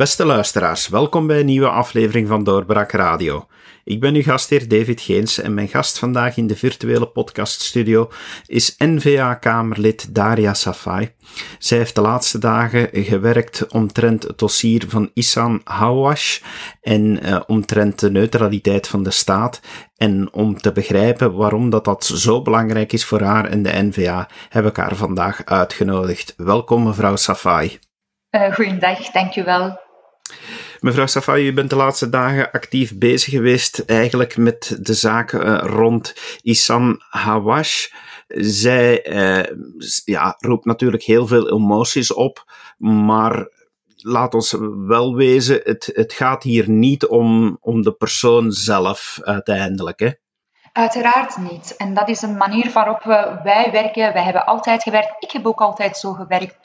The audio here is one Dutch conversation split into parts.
Beste luisteraars, welkom bij een nieuwe aflevering van Doorbraak Radio. Ik ben uw gastheer David Geens en mijn gast vandaag in de virtuele podcaststudio is NVA-kamerlid Daria Safai. Zij heeft de laatste dagen gewerkt omtrent het dossier van Isan Hawash en uh, omtrent de neutraliteit van de staat. En om te begrijpen waarom dat, dat zo belangrijk is voor haar en de NVA, heb ik haar vandaag uitgenodigd. Welkom mevrouw Safai. Uh, goeiedag, dankjewel. Mevrouw Safai, u bent de laatste dagen actief bezig geweest eigenlijk met de zaken uh, rond Isam Hawash. Zij uh, ja, roept natuurlijk heel veel emoties op, maar laat ons wel wezen, het, het gaat hier niet om, om de persoon zelf uiteindelijk. Hè? Uiteraard niet. En dat is een manier waarop wij werken. Wij hebben altijd gewerkt. Ik heb ook altijd zo gewerkt.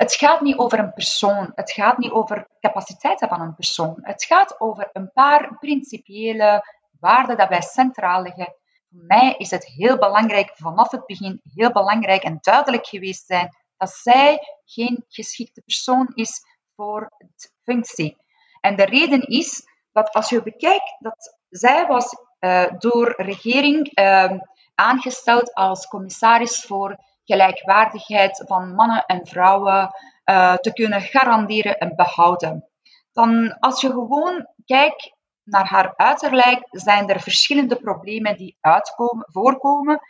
Het gaat niet over een persoon. Het gaat niet over capaciteiten van een persoon. Het gaat over een paar principiële waarden dat wij centraal leggen. Voor mij is het heel belangrijk, vanaf het begin heel belangrijk en duidelijk geweest zijn dat zij geen geschikte persoon is voor de functie. En de reden is dat als je bekijkt dat zij was uh, door regering uh, aangesteld als commissaris voor gelijkwaardigheid van mannen en vrouwen uh, te kunnen garanderen en behouden. Dan als je gewoon kijkt naar haar uiterlijk, zijn er verschillende problemen die uitkomen, voorkomen.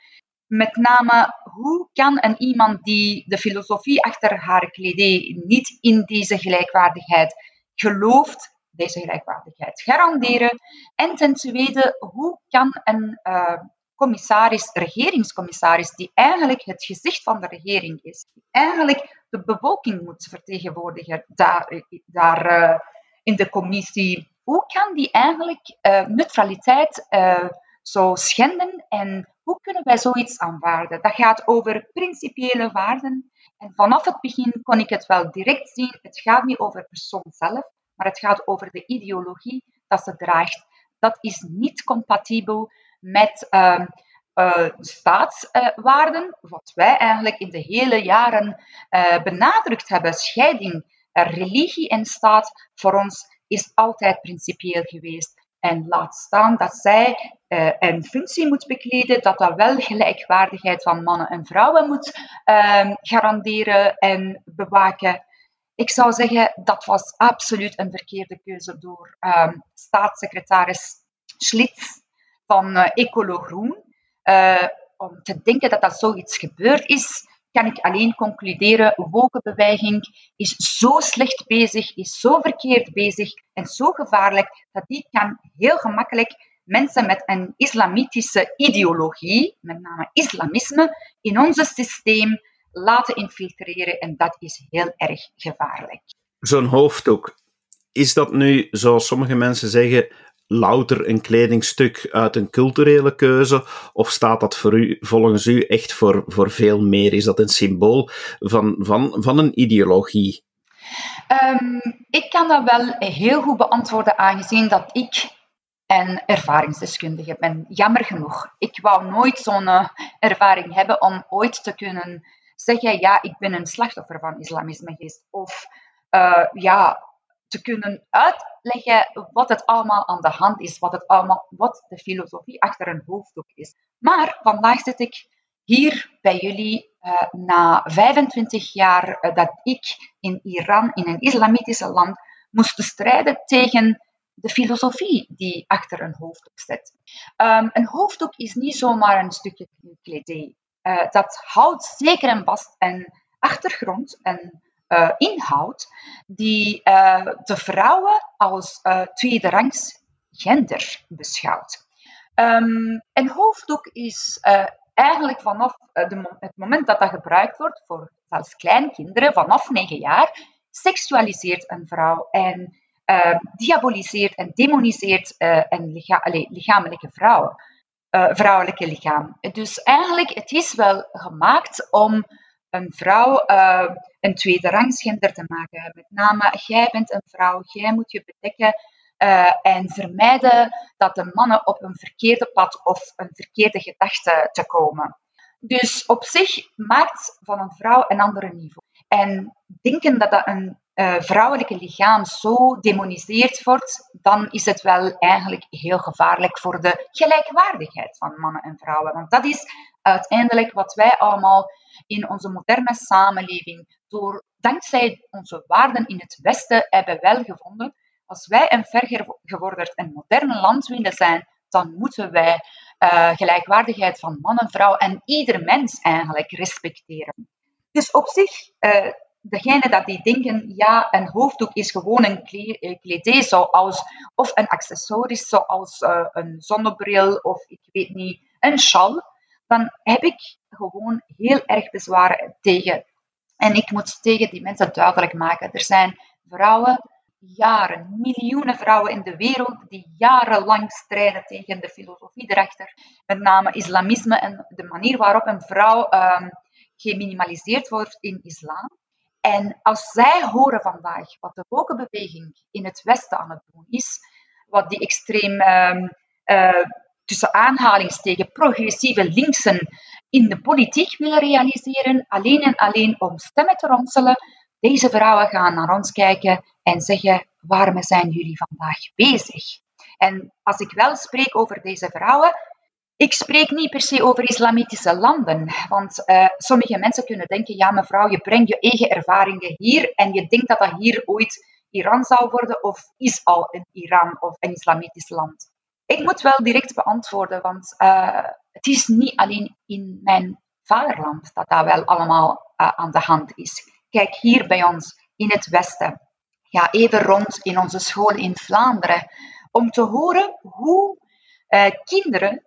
Met name, hoe kan een iemand die de filosofie achter haar kledij niet in deze gelijkwaardigheid gelooft, deze gelijkwaardigheid garanderen? En ten tweede, hoe kan een uh, commissaris, regeringscommissaris, die eigenlijk het gezicht van de regering is, die eigenlijk de bevolking moet vertegenwoordigen daar, daar uh, in de commissie. Hoe kan die eigenlijk uh, neutraliteit uh, zo schenden en hoe kunnen wij zoiets aanvaarden? Dat gaat over principiële waarden. En vanaf het begin kon ik het wel direct zien. Het gaat niet over persoon zelf, maar het gaat over de ideologie dat ze draagt. Dat is niet compatibel met uh, uh, staatswaarden, wat wij eigenlijk in de hele jaren uh, benadrukt hebben. Scheiding religie en staat voor ons is altijd principieel geweest. En laat staan dat zij een functie moet bekleden, dat dat wel gelijkwaardigheid van mannen en vrouwen moet uh, garanderen en bewaken. Ik zou zeggen, dat was absoluut een verkeerde keuze door uh, staatssecretaris Schlitz van uh, Ecolo Groen. Uh, om te denken dat dat zoiets gebeurd is, kan ik alleen concluderen, wolkenbeweging is zo slecht bezig, is zo verkeerd bezig en zo gevaarlijk, dat die kan heel gemakkelijk mensen met een islamitische ideologie, met name islamisme, in ons systeem laten infiltreren en dat is heel erg gevaarlijk. Zo'n hoofddoek, is dat nu, zoals sommige mensen zeggen, louter een kledingstuk uit een culturele keuze? Of staat dat voor u, volgens u echt voor, voor veel meer? Is dat een symbool van, van, van een ideologie? Um, ik kan dat wel heel goed beantwoorden, aangezien dat ik een ervaringsdeskundige ben. Jammer genoeg. Ik wou nooit zo'n uh, ervaring hebben om ooit te kunnen zeggen: ja, ik ben een slachtoffer van islamisme geweest. Of uh, ja, te kunnen uitleggen wat het allemaal aan de hand is, wat, het allemaal, wat de filosofie achter een hoofddoek is. Maar vandaag zit ik hier bij jullie uh, na 25 jaar uh, dat ik in Iran, in een islamitische land, moest strijden tegen de filosofie die achter een hoofddoek zit. Um, een hoofddoek is niet zomaar een stukje kledij. Uh, dat houdt zeker en vast een achtergrond, een uh, inhoud die uh, de vrouwen als uh, tweederangs gender beschouwt. Um, een hoofddoek is eigenlijk vanaf de, het moment dat dat gebruikt wordt voor zelfs kleinkinderen vanaf 9 jaar, seksualiseert een vrouw en diaboliseert en demoniseert een lichamelijke vrouwen. vrouwelijke lichaam. Dus eigenlijk, het is wel gemaakt om een vrouw uh, een tweede rangsgender te maken. Met name, jij bent een vrouw, jij moet je bedekken uh, en vermijden dat de mannen op een verkeerde pad of een verkeerde gedachte te komen. Dus op zich maakt van een vrouw een andere niveau. En denken dat een uh, vrouwelijke lichaam zo demoniseerd wordt, dan is het wel eigenlijk heel gevaarlijk voor de gelijkwaardigheid van mannen en vrouwen. Want dat is uiteindelijk wat wij allemaal in onze moderne samenleving, door, dankzij onze waarden in het Westen, hebben wel gevonden. Als wij een vergevorderd en modern land willen zijn, dan moeten wij uh, gelijkwaardigheid van man en vrouw en ieder mens eigenlijk respecteren. Dus op zich, uh, degene dat die denken, ja, een hoofddoek is gewoon een eh, kledé, of een accessoris, zoals uh, een zonnebril of ik weet niet, een sjal, dan heb ik gewoon heel erg bezwaar tegen. En ik moet tegen die mensen duidelijk maken, er zijn vrouwen jaren, miljoenen vrouwen in de wereld die jarenlang strijden tegen de filosofie erachter, met name islamisme en de manier waarop een vrouw um, geminimaliseerd wordt in islam. En als zij horen vandaag wat de wokenbeweging in het Westen aan het doen is, wat die extreem uh, tussen aanhalingsteken progressieve linksen in de politiek willen realiseren, alleen en alleen om stemmen te ronselen, deze vrouwen gaan naar ons kijken en zeggen: waarom zijn jullie vandaag bezig? En als ik wel spreek over deze vrouwen, ik spreek niet per se over islamitische landen, want uh, sommige mensen kunnen denken, ja mevrouw, je brengt je eigen ervaringen hier en je denkt dat dat hier ooit Iran zou worden of is al een Iran of een islamitisch land. Ik moet wel direct beantwoorden, want uh, het is niet alleen in mijn vaderland dat dat wel allemaal uh, aan de hand is. Kijk, hier bij ons in het Westen, ga even rond in onze school in Vlaanderen, om te horen hoe kinderen,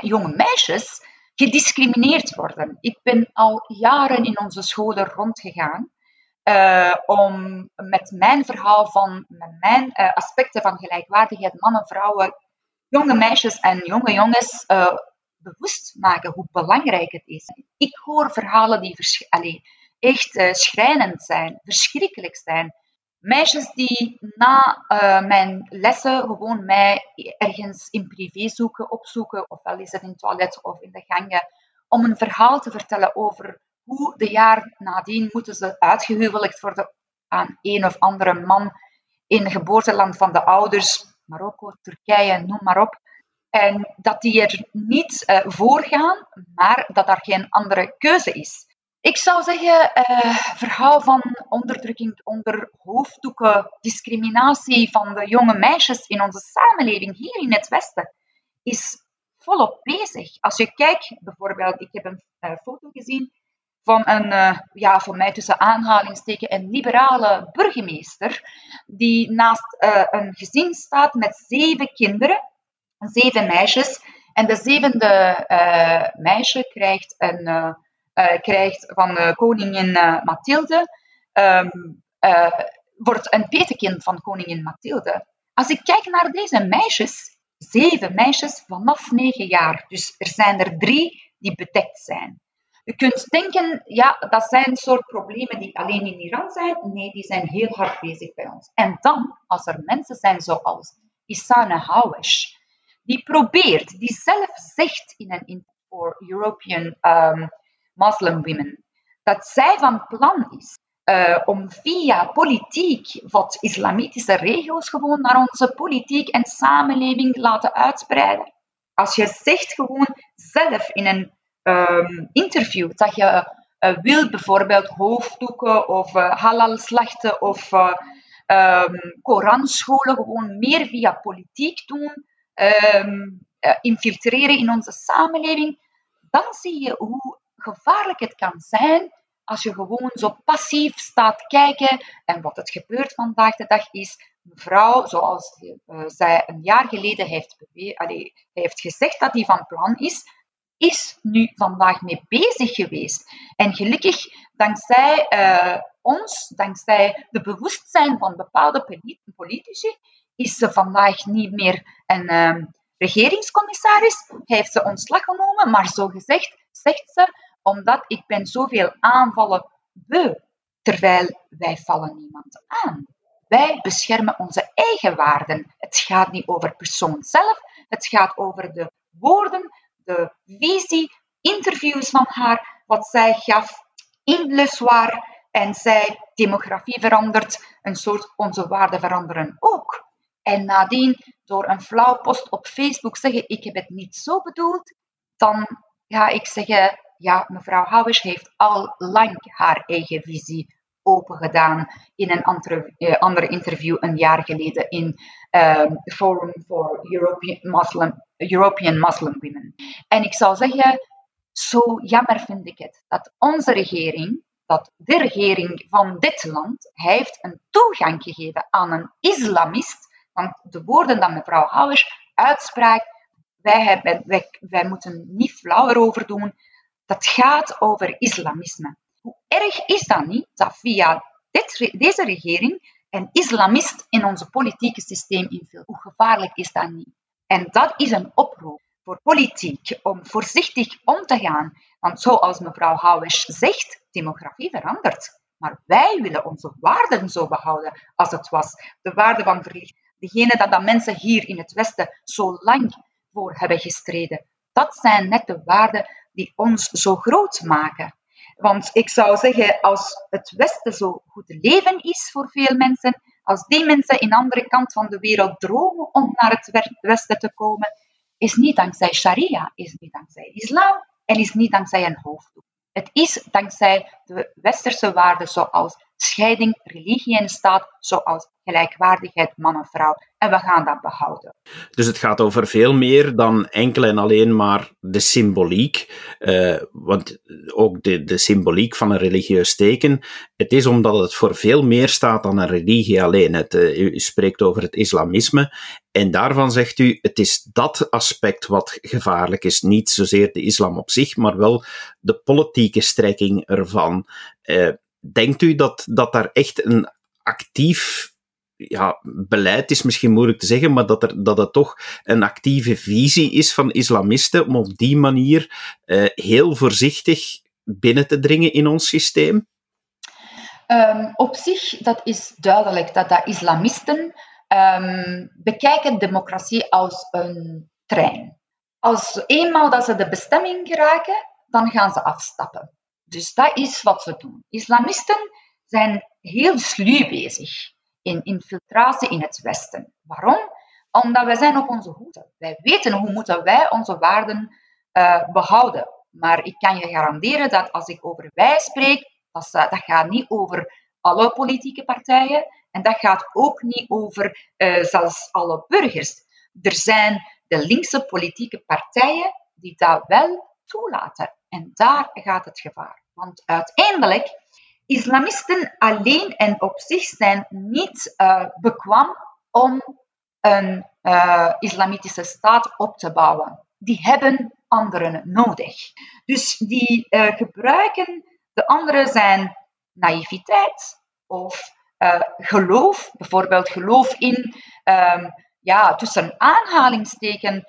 jonge meisjes, gediscrimineerd worden. Ik ben al jaren in onze scholen rondgegaan uh, om met mijn verhaal van met mijn aspecten van gelijkwaardigheid mannen, vrouwen, jonge meisjes en jonge jongens bewust maken hoe belangrijk het is. Ik hoor verhalen die allee, echt uh, schrijnend zijn, verschrikkelijk zijn. Meisjes die na uh, mijn lessen gewoon mij ergens in privé zoeken, opzoeken, ofwel is het in het toilet of in de gangen, om een verhaal te vertellen over hoe de jaar nadien moeten ze uitgehuwelijkd worden aan een of andere man in het geboorteland van de ouders, Marokko, Turkije, noem maar op. En dat die er niet uh, voor gaan, maar dat er geen andere keuze is. Ik zou zeggen, uh, verhaal van onderdrukking onder hoofddoeken, discriminatie van de jonge meisjes in onze samenleving hier in het Westen, is volop bezig. Als je kijkt, bijvoorbeeld, ik heb een uh, foto gezien van een, uh, ja, voor mij tussen aanhalingsteken, een liberale burgemeester, die naast een gezin staat met zeven kinderen, zeven meisjes, en de zevende meisje krijgt een krijgt van uh, koningin uh, Mathilde, um, wordt een petekind van koningin Mathilde. Als ik kijk naar deze meisjes, zeven meisjes vanaf negen jaar, dus er zijn er drie die bedekt zijn. Je kunt denken, ja, dat zijn soort problemen die alleen in Iran zijn. Nee, die zijn heel hard bezig bij ons. En dan, als er mensen zijn zoals Isana Hawesh, die probeert, die zelf zegt in een for European um, Muslim women, dat zij van plan is uh, om via politiek wat islamitische regels gewoon naar onze politiek en samenleving laten uitspreiden. Als je zegt gewoon zelf in een um, interview dat je uh, wil bijvoorbeeld hoofddoeken of uh, halal slachten of um, Koranscholen gewoon meer via politiek doen, um, infiltreren in onze samenleving, dan zie je hoe gevaarlijk het kan zijn als je gewoon zo passief staat kijken. En wat het gebeurt vandaag de dag is, mevrouw, zoals uh, zij een jaar geleden heeft, heeft gezegd dat hij van plan is, is nu vandaag mee bezig geweest. En gelukkig, dankzij uh, ons, dankzij de bewustzijn van bepaalde politici, is ze vandaag niet meer een uh, regeringscommissaris, heeft ze ontslag genomen, maar zo gezegd zegt ze omdat ik ben zoveel aanvallen beu, terwijl wij vallen niemand aan. Wij beschermen onze eigen waarden. Het gaat niet over persoon zelf, het gaat over de woorden, de visie, interviews van haar, wat zij gaf in Le Soir. En zij, demografie verandert, een soort onze waarden veranderen ook. En nadien, door een flauw post op Facebook zeggen, ik heb het niet zo bedoeld, dan ga ik zeggen, ja, mevrouw Houwers heeft al lang haar eigen visie opengedaan in een andere, uh, andere interview een jaar geleden in um, Forum for European Muslim, European Muslim Women. En ik zou zeggen, zo jammer vind ik het dat onze regering, dat de regering van dit land, heeft een toegang gegeven aan een islamist. Want de woorden dat mevrouw Houwers uitspraakt, wij, hebben, wij, wij moeten niet flauw erover doen. Dat gaat over islamisme. Hoe erg is dat niet dat via dit, deze regering een islamist in ons politieke systeem invult? Hoe gevaarlijk is dat niet? En dat is een oproep voor politiek om voorzichtig om te gaan. Want zoals mevrouw Houwes zegt, demografie verandert. Maar wij willen onze waarden zo behouden als het was. De waarden van verlichting. Degene dat, dat mensen hier in het Westen zo lang voor hebben gestreden. Dat zijn net de waarden die ons zo groot maken. Want ik zou zeggen, als het Westen zo goed leven is voor veel mensen, als die mensen in de andere kant van de wereld dromen om naar het Westen te komen, is niet dankzij Sharia, is niet dankzij islam en is niet dankzij een hoofddoek. Het is dankzij de westerse waarden zoals scheiding, religie en staat, zoals gelijkwaardigheid man en vrouw. En we gaan dat behouden. Dus het gaat over veel meer dan enkel en alleen maar de symboliek. Uh, want ook de, de symboliek van een religieus teken. Het is omdat het voor veel meer staat dan een religie alleen. Het, uh, u spreekt over het islamisme. En daarvan zegt u, het is dat aspect wat gevaarlijk is. Niet zozeer de islam op zich, maar wel de politieke strekking ervan. Uh, denkt u dat, dat daar echt een actief ja, beleid is misschien moeilijk te zeggen, maar dat, er, dat het toch een actieve visie is van islamisten om op die manier uh, heel voorzichtig binnen te dringen in ons systeem? Um, op zich, dat is duidelijk dat de islamisten um, bekijken democratie als een trein. Als eenmaal dat ze de bestemming geraken, dan gaan ze afstappen. Dus dat is wat ze doen. Islamisten zijn heel sluw bezig in infiltratie in het Westen. Waarom? Omdat wij zijn op onze hoede. Wij weten hoe moeten wij onze waarden uh, behouden. Maar ik kan je garanderen dat als ik over wij spreek, dat, dat gaat niet over alle politieke partijen en dat gaat ook niet over uh, zelfs alle burgers. Er zijn de linkse politieke partijen die dat wel toelaten. En daar gaat het gevaar. Want uiteindelijk islamisten alleen en op zich zijn niet uh, bekwaam om een uh, islamitische staat op te bouwen. Die hebben anderen nodig. Dus die uh, gebruiken, de anderen zijn naïviteit of geloof, bijvoorbeeld geloof in, um, ja, tussen aanhalingsteken,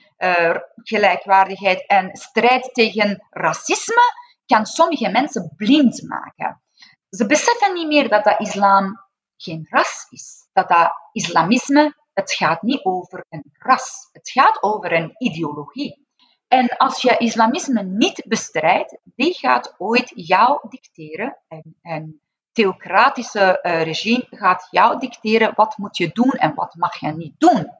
gelijkwaardigheid en strijd tegen racisme, kan sommige mensen blind maken. Ze beseffen niet meer dat dat islam geen ras is. Dat dat islamisme, het gaat niet over een ras. Het gaat over een ideologie. En als je islamisme niet bestrijdt, die gaat ooit jou dicteren. En theocratische uh, regime gaat jou dicteren wat moet je doen en wat mag je niet doen.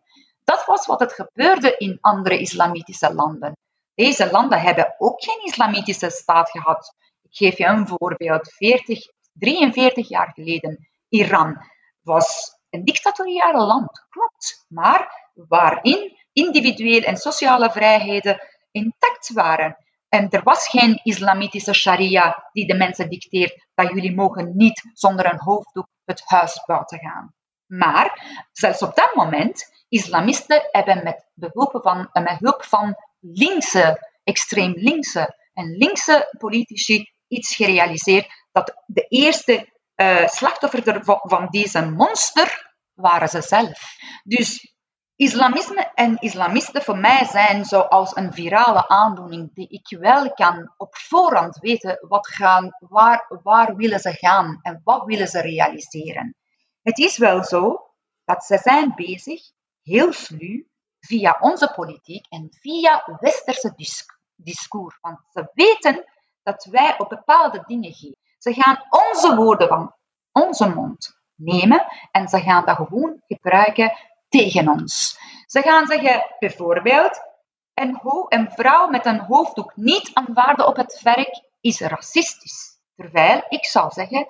Dat was wat het gebeurde in andere islamitische landen. Deze landen hebben ook geen islamitische staat gehad. Ik geef je een voorbeeld. 40, 43 jaar geleden, Iran was een dictatoriaal land, klopt, maar waarin individuele en sociale vrijheden intact waren. En er was geen islamitische sharia die de mensen dicteert dat jullie mogen niet zonder een hoofddoek het huis buiten gaan. Maar zelfs op dat moment, islamisten met behulp van, met hulp van linkse, extreem linkse en linkse politici iets gerealiseerd dat de eerste uh, slachtoffer van deze monster waren ze zelf. Dus islamisme en islamisten voor mij zijn zoals een virale aandoening die ik wel kan op voorhand weten wat gaan, waar, waar willen ze gaan en wat willen ze realiseren. Het is wel zo dat ze zijn bezig, heel sluw, via onze politiek en via westerse discours. Want ze weten dat wij op bepaalde dingen geven. Ze gaan onze woorden van onze mond nemen en ze gaan dat gewoon gebruiken tegen ons. Ze gaan zeggen, bijvoorbeeld, een, een vrouw met een hoofddoek niet aanvaarden op het werk is racistisch. Terwijl ik zou zeggen,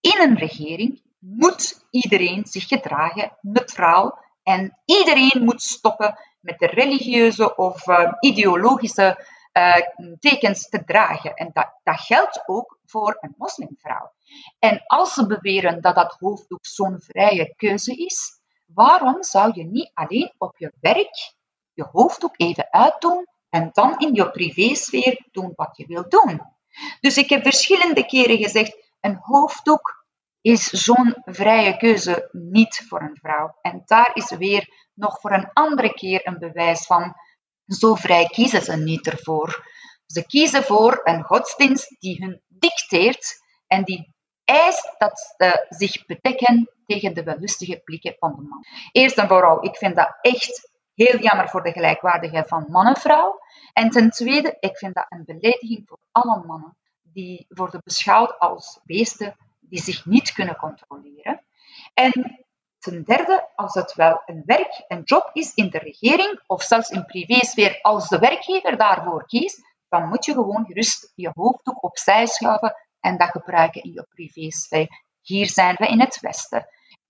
in een regering moet iedereen zich gedragen neutraal en iedereen moet stoppen met de religieuze of uh, ideologische uh, tekens te dragen. En dat, dat geldt ook voor een moslimvrouw. En als ze beweren dat dat hoofddoek zo'n vrije keuze is, waarom zou je niet alleen op je werk je hoofddoek even uitdoen en dan in je privésfeer doen wat je wilt doen? Dus ik heb verschillende keren gezegd, een hoofddoek is zo'n vrije keuze niet voor een vrouw. En daar is weer nog voor een andere keer een bewijs van, zo vrij kiezen ze niet ervoor. Ze kiezen voor een godsdienst die hun dicteert en die eist dat ze zich bedekken tegen de wellustige blikken van de man. Eerst en vooral, ik vind dat echt heel jammer voor de gelijkwaardigheid van man-vrouw. En ten tweede, ik vind dat een belediging voor alle mannen die worden beschouwd als beesten die zich niet kunnen controleren. En ten derde, als het wel een werk, een job is in de regering of zelfs in privésfeer, als de werkgever daarvoor kiest, dan moet je gewoon gerust je hoofddoek opzij schuiven en dat gebruiken in je privésfeer. Hier zijn we in het Westen.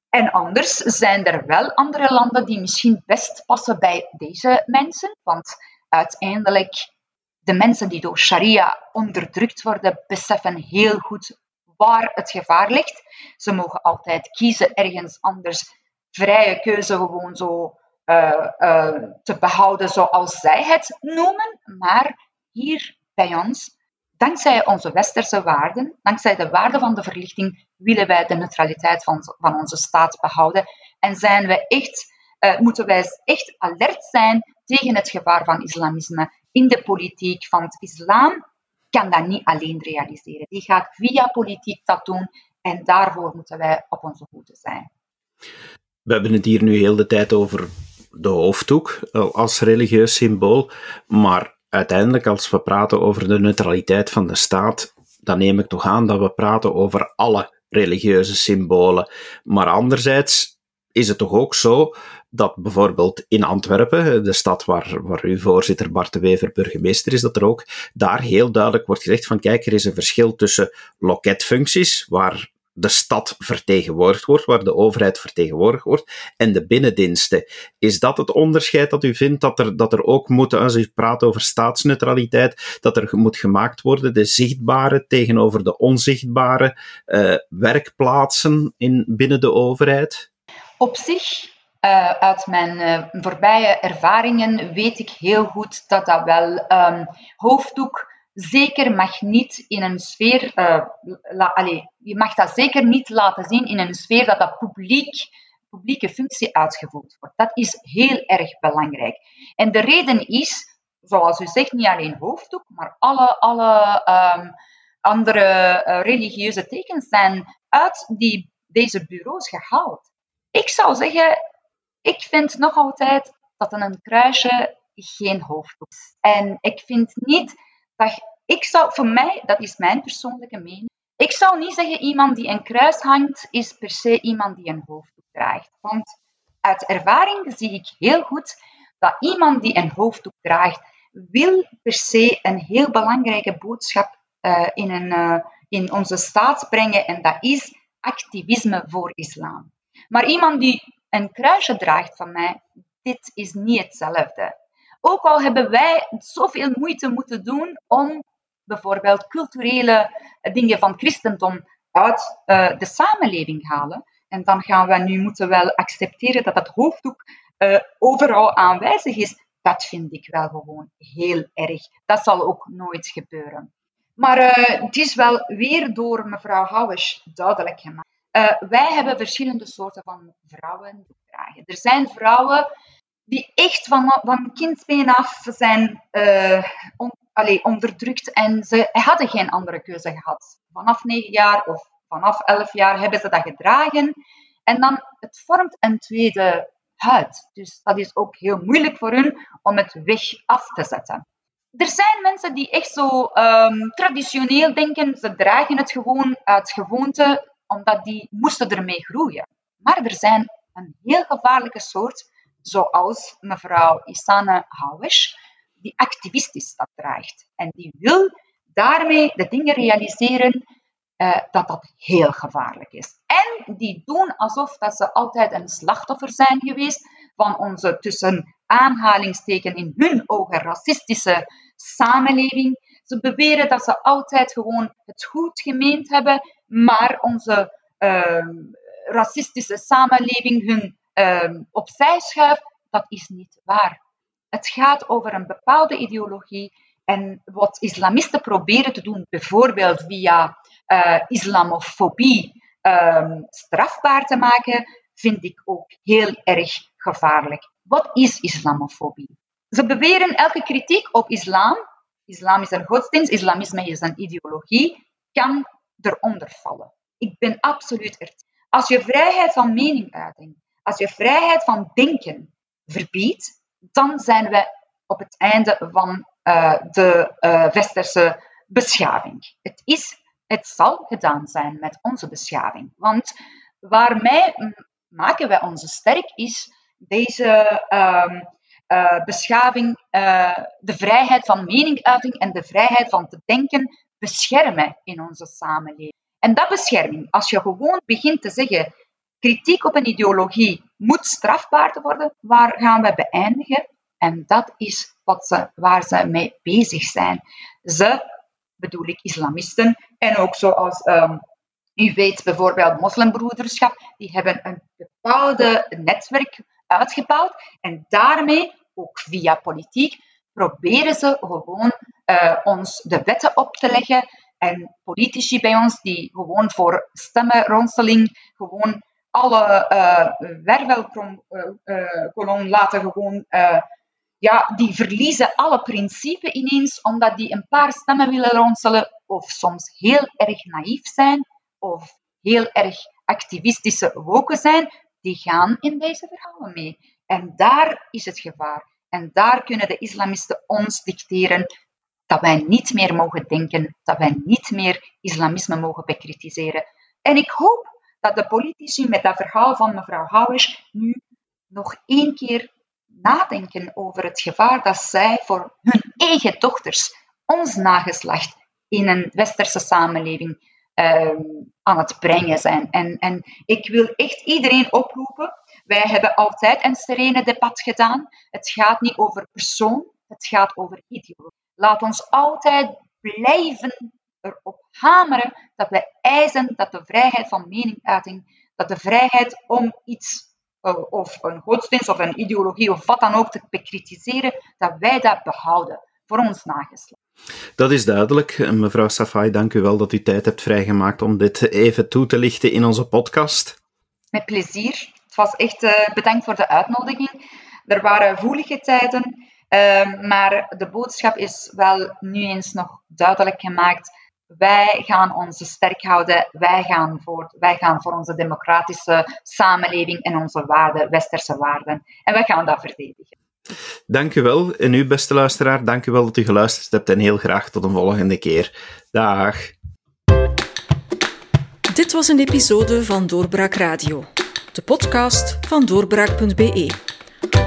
En anders zijn er wel andere landen die misschien best passen bij deze mensen, want uiteindelijk de mensen die door sharia onderdrukt worden, beseffen heel goed waar het gevaar ligt. Ze mogen altijd kiezen ergens anders. Vrije keuze gewoon zo uh, uh, te behouden zoals zij het noemen. Maar hier bij ons, dankzij onze westerse waarden, dankzij de waarde van de verlichting, willen wij de neutraliteit van, van onze staat behouden. En zijn we echt, uh, moeten wij echt alert zijn tegen het gevaar van islamisme in de politiek. Want islam kan dat niet alleen realiseren. Die gaat via politiek dat doen en daarvoor moeten wij op onze hoede zijn. We hebben het hier nu heel de tijd over de hoofddoek eh, als religieus symbool, maar uiteindelijk als we praten over de neutraliteit van de staat, dan neem ik toch aan dat we praten over alle religieuze symbolen. Maar anderzijds is het toch ook zo dat bijvoorbeeld in Antwerpen, de stad waar, waar uw voorzitter Bart de Wever burgemeester is, dat er ook daar heel duidelijk wordt gezegd van kijk, er is een verschil tussen loketfuncties, waar de stad vertegenwoordigd wordt, waar de overheid vertegenwoordigd wordt, en de binnendiensten. Is dat het onderscheid dat u vindt dat er, dat er ook moet, als u praat over staatsneutraliteit, dat er moet gemaakt worden, de zichtbare tegenover de onzichtbare uh, werkplaatsen in, binnen de overheid? Op zich uh, uit mijn uh, voorbije ervaringen weet ik heel goed dat dat wel um, hoofddoek zeker mag niet in een sfeer, la, allez, je mag dat zeker niet laten zien in een sfeer dat dat publiek, publieke functie uitgevoerd wordt. Dat is heel erg belangrijk. En de reden is, zoals u zegt, niet alleen hoofddoek, maar alle, alle um, andere religieuze tekens zijn uit die, deze bureaus gehaald. Ik zou zeggen, ik vind nog altijd dat een kruisje geen hoofddoek is. En ik vind niet dat... Ik zou, voor mij, dat is mijn persoonlijke mening, ik zou niet zeggen iemand die een kruis hangt, is per se iemand die een hoofddoek draagt. Want uit ervaring zie ik heel goed dat iemand die een hoofddoek draagt, wil per se een heel belangrijke boodschap uh, in, een, uh, in onze staat brengen en dat is activisme voor islam. Maar iemand die een kruisje draagt van mij, dit is niet hetzelfde. Ook al hebben wij zoveel moeite moeten doen om bijvoorbeeld culturele dingen van christendom uit uh, de samenleving halen. En dan gaan we nu moeten wel accepteren dat dat hoofddoek uh, overal aanwezig is. Dat vind ik wel gewoon heel erg. Dat zal ook nooit gebeuren. Maar uh, het is wel weer door mevrouw Houwers duidelijk gemaakt uh, wij hebben verschillende soorten van vrouwen dragen. Er zijn vrouwen die echt van, van kindsbeen af zijn uh, onderdrukt en ze hadden geen andere keuze gehad. Vanaf negen jaar of vanaf elf jaar hebben ze dat gedragen. En dan, het vormt een tweede huid. Dus dat is ook heel moeilijk voor hun om het weg af te zetten. Er zijn mensen die echt zo ehm, traditioneel denken, ze dragen het gewoon uit gewoonte, omdat die moesten ermee groeien. Maar er zijn een heel gevaarlijke soort, zoals mevrouw Isane Hawesh, die activistisch dat draagt. En die wil daarmee de dingen realiseren uh, dat dat heel gevaarlijk is. En die doen alsof dat ze altijd een slachtoffer zijn geweest van onze tussen aanhalingsteken in hun ogen racistische samenleving. Ze beweren dat ze altijd gewoon het goed gemeend hebben, maar onze uh, racistische samenleving hun uh, opzij schuift. Dat is niet waar. Het gaat over een bepaalde ideologie en wat islamisten proberen te doen, bijvoorbeeld via uh, islamofobie um, strafbaar te maken, vind ik ook heel erg gevaarlijk. Wat is islamofobie? Ze beweren elke kritiek op islam, islam is een godsdienst, islamisme is een ideologie, kan eronder vallen. Ik ben absoluut er. Als je vrijheid van meninguiting, als je vrijheid van denken verbiedt, dan zijn we op het einde van uh, de uh, westerse beschaving. Het, is, het zal gedaan zijn met onze beschaving. Want waarmee maken wij onze sterk is deze uh, beschaving, de vrijheid van meninguiting en de vrijheid van te denken beschermen in onze samenleving. En dat bescherming, als je gewoon begint te zeggen, kritiek op een ideologie moet strafbaar te worden, waar gaan we beëindigen? En dat is wat ze, waar ze mee bezig zijn. Ze, bedoel ik islamisten, en ook zoals um, u weet bijvoorbeeld moslimbroederschap, die hebben een bepaalde netwerk uitgebouwd en daarmee, ook via politiek, proberen ze gewoon uh, ons de wetten op te leggen en politici bij ons die gewoon voor stemmenronseling gewoon alle uh, wervelkolom uh, laten gewoon ja, die verliezen alle principes ineens omdat die een paar stemmen willen ronselen of soms heel erg naïef zijn of heel erg activistische woken zijn, die gaan in deze verhalen mee. En daar is het gevaar. En daar kunnen de islamisten ons dicteren dat wij niet meer mogen denken, dat wij niet meer islamisme mogen bekritiseren. En ik hoop dat de politici met dat verhaal van mevrouw Houwers nu nog één keer nadenken over het gevaar dat zij voor hun eigen dochters, ons nageslacht, in een westerse samenleving uh, aan het brengen zijn. En, en ik wil echt iedereen oproepen. Wij hebben altijd een serene debat gedaan. Het gaat niet over persoon, het gaat over ideologie. Laat ons altijd blijven erop hameren dat wij eisen dat de vrijheid van meningsuiting, dat de vrijheid om iets eh, of een godsdienst of een ideologie of wat dan ook te bekritiseren, dat wij dat behouden voor ons nageslacht. Dat is duidelijk. Mevrouw Safai, dank u wel dat u tijd hebt vrijgemaakt om dit even toe te lichten in onze podcast. Met plezier. Het was echt uh, bedankt voor de uitnodiging. Er waren voelige tijden, uh, maar de boodschap is wel nu eens nog duidelijk gemaakt wij gaan ons sterk houden, wij gaan, voor, wij gaan voor onze democratische samenleving en onze waarden, westerse waarden. En wij gaan dat verdedigen. Dank u wel. En u, beste luisteraar, dank u wel dat u geluisterd hebt en heel graag tot een volgende keer. Dag. Dit was een episode van Doorbraak Radio, de podcast van doorbraak.be.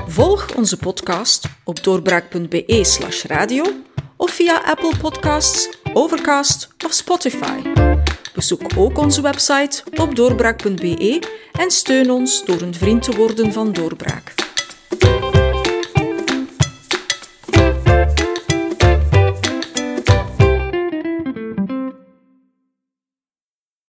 Volg onze podcast op doorbraak.be/radio of via Apple Podcasts, Overcast of Spotify. Bezoek ook onze website op doorbraak.be en steun ons door een vriend te worden van Doorbraak.